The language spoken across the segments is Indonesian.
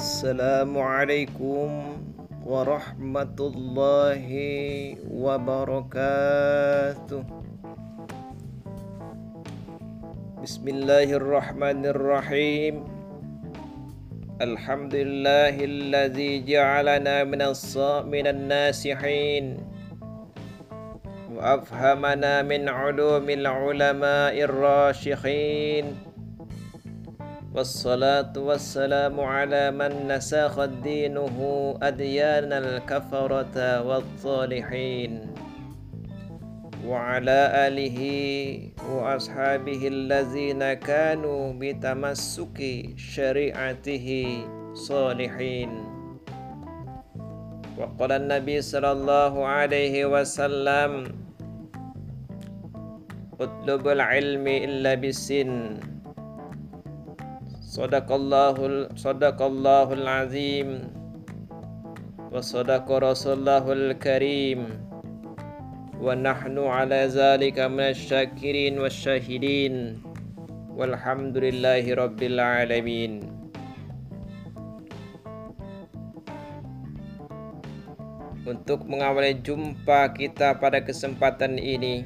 السلام عليكم ورحمة الله وبركاته. بسم الله الرحمن الرحيم. الحمد لله الذي جعلنا من من الناسحين وأفهمنا من علوم العلماء الراشخين. والصلاة والسلام على من نساخ دينه أديان الكفرة والصالحين. وعلى آله وأصحابه الذين كانوا بتمسك شريعته صالحين. وقال النبي صلى الله عليه وسلم أطلب العلم إلا بالسن. Sadaqallahul Sadaqallahul Azim. Wa sadaqa Rasulullahul Karim. Wa nahnu ala zalika minasyakirin wasyahidin walhamdulillahi rabbil alamin. Untuk mengawali jumpa kita pada kesempatan ini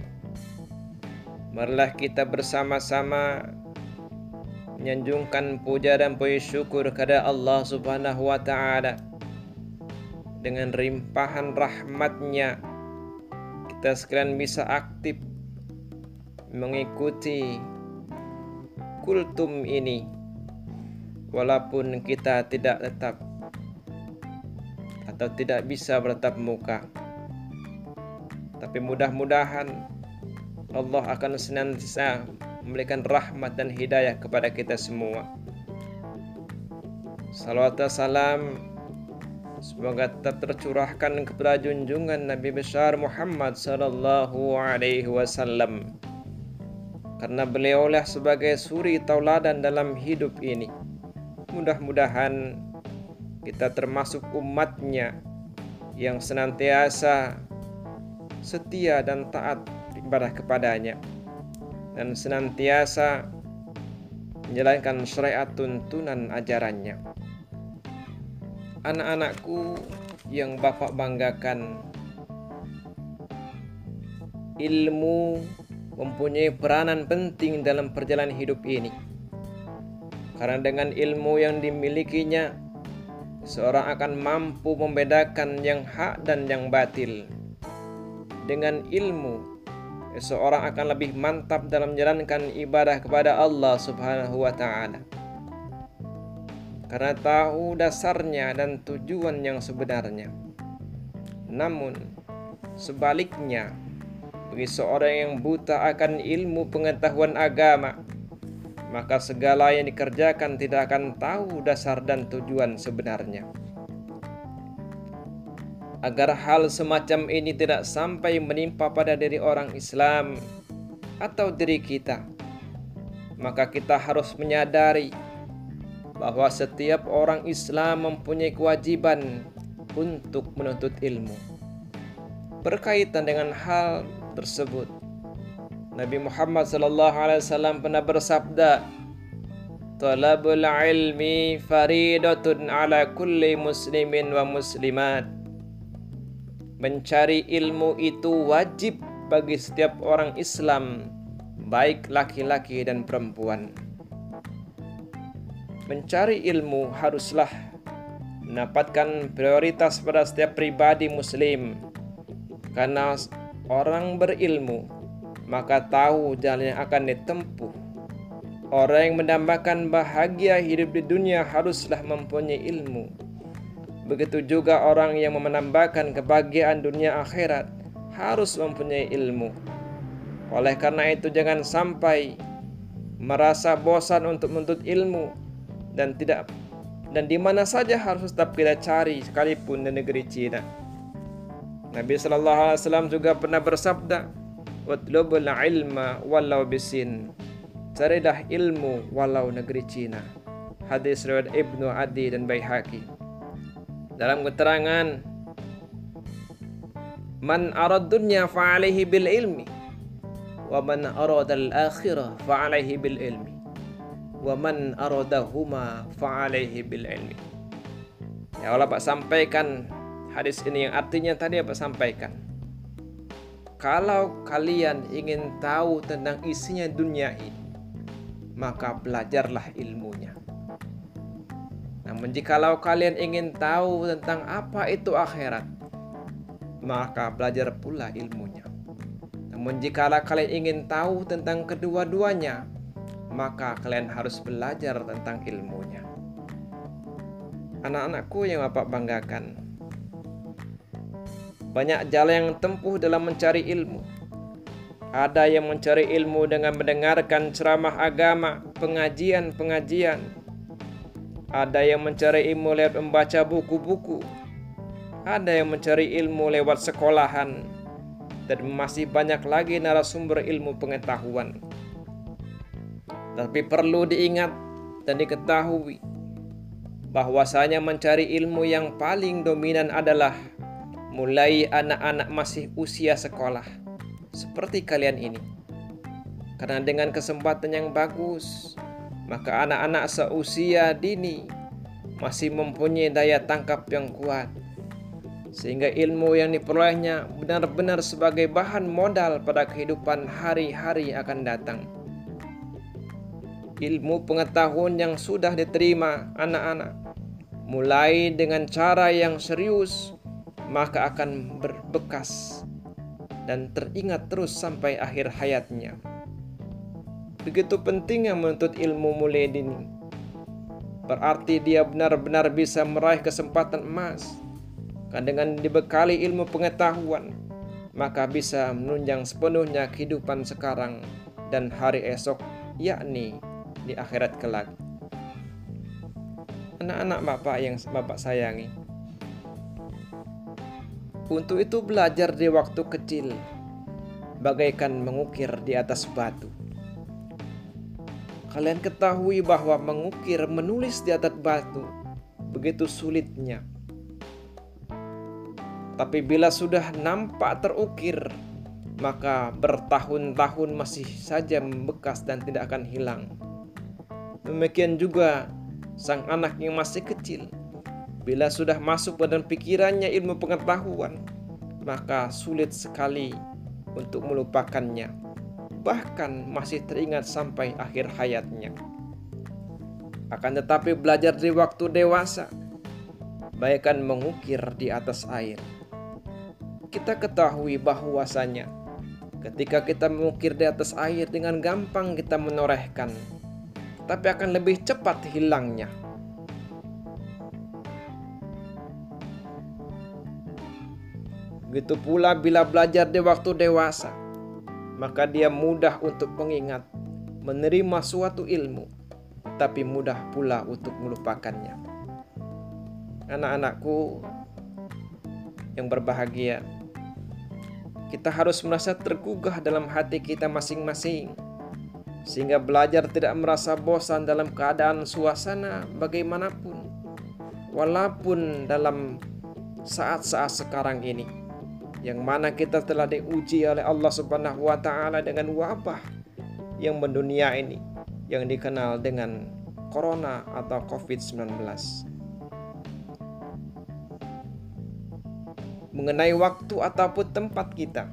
Marilah kita bersama-sama menyanjungkan puja dan puji syukur kepada Allah Subhanahu wa taala. Dengan rimpahan rahmatnya kita sekalian bisa aktif mengikuti kultum ini walaupun kita tidak tetap atau tidak bisa bertatap muka. Tapi mudah-mudahan Allah akan senantiasa memberikan rahmat dan hidayah kepada kita semua. Salawat dan salam semoga tetap tercurahkan kepada junjungan Nabi besar Muhammad sallallahu alaihi wasallam. Karena beliaulah sebagai suri tauladan dalam hidup ini. Mudah-mudahan kita termasuk umatnya yang senantiasa setia dan taat ibadah kepadanya dan senantiasa menjalankan syariat tuntunan ajarannya. Anak-anakku yang Bapak banggakan, ilmu mempunyai peranan penting dalam perjalanan hidup ini. Karena dengan ilmu yang dimilikinya, seorang akan mampu membedakan yang hak dan yang batil. Dengan ilmu, seseorang akan lebih mantap dalam menjalankan ibadah kepada Allah Subhanahu wa taala. Karena tahu dasarnya dan tujuan yang sebenarnya. Namun sebaliknya bagi seorang yang buta akan ilmu pengetahuan agama, maka segala yang dikerjakan tidak akan tahu dasar dan tujuan sebenarnya agar hal semacam ini tidak sampai menimpa pada diri orang Islam atau diri kita. Maka kita harus menyadari bahwa setiap orang Islam mempunyai kewajiban untuk menuntut ilmu. Berkaitan dengan hal tersebut, Nabi Muhammad SAW pernah bersabda, "Talabul ilmi faridatun ala kulli muslimin wa muslimat." Mencari ilmu itu wajib bagi setiap orang Islam, baik laki-laki dan perempuan. Mencari ilmu haruslah mendapatkan prioritas pada setiap pribadi Muslim, karena orang berilmu maka tahu jalan yang akan ditempuh. Orang yang mendambakan bahagia hidup di dunia haruslah mempunyai ilmu Begitu juga orang yang menambahkan kebahagiaan dunia akhirat harus mempunyai ilmu. Oleh karena itu jangan sampai merasa bosan untuk menuntut ilmu dan tidak dan di mana saja harus tetap kita cari sekalipun di negeri Cina. Nabi sallallahu alaihi wasallam juga pernah bersabda, "Watlubul ilma walau bisin." Carilah ilmu walau negeri Cina. Hadis riwayat Ibnu Adi dan Baihaqi dalam keterangan man arad dunya fa alaihi bil ilmi wa man arad al akhirah fa alaihi bil ilmi wa man aradahuma fa alaihi bil ilmi Ya Allah Pak sampaikan hadis ini yang artinya tadi apa sampaikan. Kalau kalian ingin tahu tentang isinya dunia ini, maka belajarlah ilmunya. Namun jikalau kalian ingin tahu tentang apa itu akhirat, maka belajar pula ilmunya. Namun jikalau kalian ingin tahu tentang kedua-duanya, maka kalian harus belajar tentang ilmunya. Anak-anakku yang Bapak banggakan, banyak jalan yang tempuh dalam mencari ilmu. Ada yang mencari ilmu dengan mendengarkan ceramah agama, pengajian-pengajian. Ada yang mencari ilmu lewat membaca buku-buku. Ada yang mencari ilmu lewat sekolahan. Dan masih banyak lagi narasumber ilmu pengetahuan. Tapi perlu diingat dan diketahui bahwasanya mencari ilmu yang paling dominan adalah mulai anak-anak masih usia sekolah seperti kalian ini. Karena dengan kesempatan yang bagus, maka anak-anak seusia dini masih mempunyai daya tangkap yang kuat. Sehingga ilmu yang diperolehnya benar-benar sebagai bahan modal pada kehidupan hari-hari akan datang ilmu pengetahuan yang sudah diterima anak-anak mulai dengan cara yang serius maka akan berbekas dan teringat terus sampai akhir hayatnya. Begitu pentingnya menuntut ilmu mulai dini. Berarti dia benar-benar bisa meraih kesempatan emas. Kan dengan dibekali ilmu pengetahuan, maka bisa menunjang sepenuhnya kehidupan sekarang dan hari esok, yakni di akhirat kelak. Anak-anak Bapak yang Bapak sayangi. Untuk itu belajar di waktu kecil bagaikan mengukir di atas batu. Kalian ketahui bahwa mengukir menulis di atas batu begitu sulitnya. Tapi bila sudah nampak terukir, maka bertahun-tahun masih saja membekas dan tidak akan hilang. Demikian juga sang anak yang masih kecil. Bila sudah masuk pada pikirannya ilmu pengetahuan, maka sulit sekali untuk melupakannya. Bahkan masih teringat sampai akhir hayatnya. Akan tetapi belajar di waktu dewasa, baikkan mengukir di atas air. Kita ketahui bahwasanya ketika kita mengukir di atas air dengan gampang kita menorehkan tapi akan lebih cepat hilangnya. Begitu pula bila belajar di waktu dewasa, maka dia mudah untuk mengingat, menerima suatu ilmu, tapi mudah pula untuk melupakannya. Anak-anakku yang berbahagia, kita harus merasa tergugah dalam hati kita masing-masing sehingga belajar tidak merasa bosan dalam keadaan suasana bagaimanapun, walaupun dalam saat-saat sekarang ini, yang mana kita telah diuji oleh Allah Subhanahu wa Ta'ala dengan wabah yang mendunia ini, yang dikenal dengan Corona atau COVID-19. Mengenai waktu ataupun tempat kita,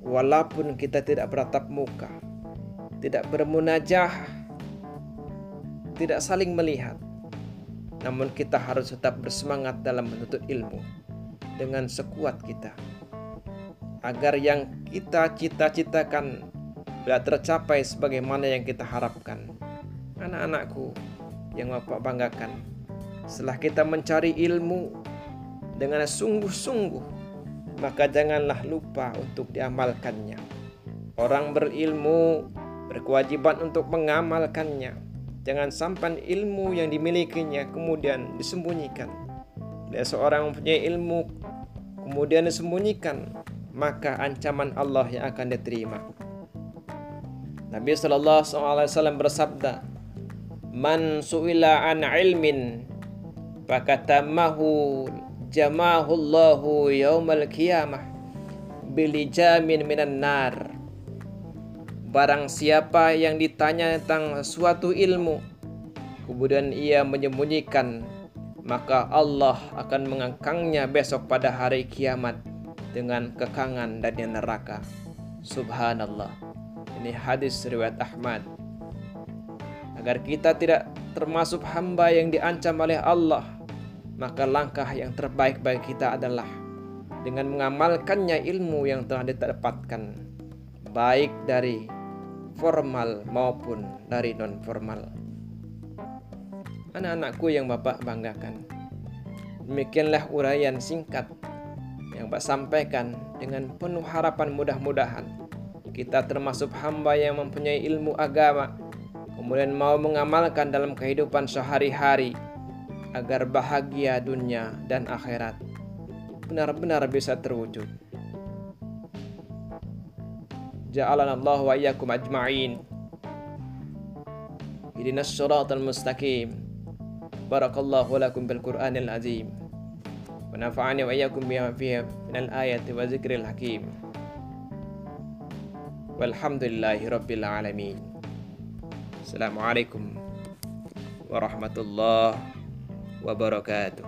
walaupun kita tidak beratap muka, tidak bermunajah, tidak saling melihat. Namun kita harus tetap bersemangat dalam menuntut ilmu dengan sekuat kita. Agar yang kita cita-citakan bila tercapai sebagaimana yang kita harapkan. Anak-anakku yang Bapak banggakan, setelah kita mencari ilmu dengan sungguh-sungguh, maka janganlah lupa untuk diamalkannya. Orang berilmu berkewajiban untuk mengamalkannya. Jangan sampai ilmu yang dimilikinya kemudian disembunyikan. Bila seorang mempunyai ilmu kemudian disembunyikan, maka ancaman Allah yang akan diterima. Nabi sallallahu alaihi wasallam bersabda, "Man su'ila an ilmin fakatamahu jamahu Allahu yaumal qiyamah bilijamin minan nar." Barang siapa yang ditanya tentang suatu ilmu, kemudian ia menyembunyikan, maka Allah akan mengangkangnya besok pada hari kiamat dengan kekangan dan neraka. Subhanallah. Ini hadis riwayat Ahmad. Agar kita tidak termasuk hamba yang diancam oleh Allah, maka langkah yang terbaik bagi kita adalah dengan mengamalkannya ilmu yang telah didapatkan, baik dari formal maupun dari non formal anak-anakku yang Bapak banggakan. Demikianlah uraian singkat yang Bapak sampaikan dengan penuh harapan mudah-mudahan kita termasuk hamba yang mempunyai ilmu agama kemudian mau mengamalkan dalam kehidupan sehari-hari agar bahagia dunia dan akhirat benar-benar bisa terwujud. Ja'alana Allah wa iyyakum ajma'in. Ihdinas siratal mustaqim. بارك الله لكم بالقرآن العظيم. ونفعني وإياكم بما فيه من الآية وذكر الحكيم. والحمد لله رب العالمين. السلام عليكم ورحمة الله وبركاته.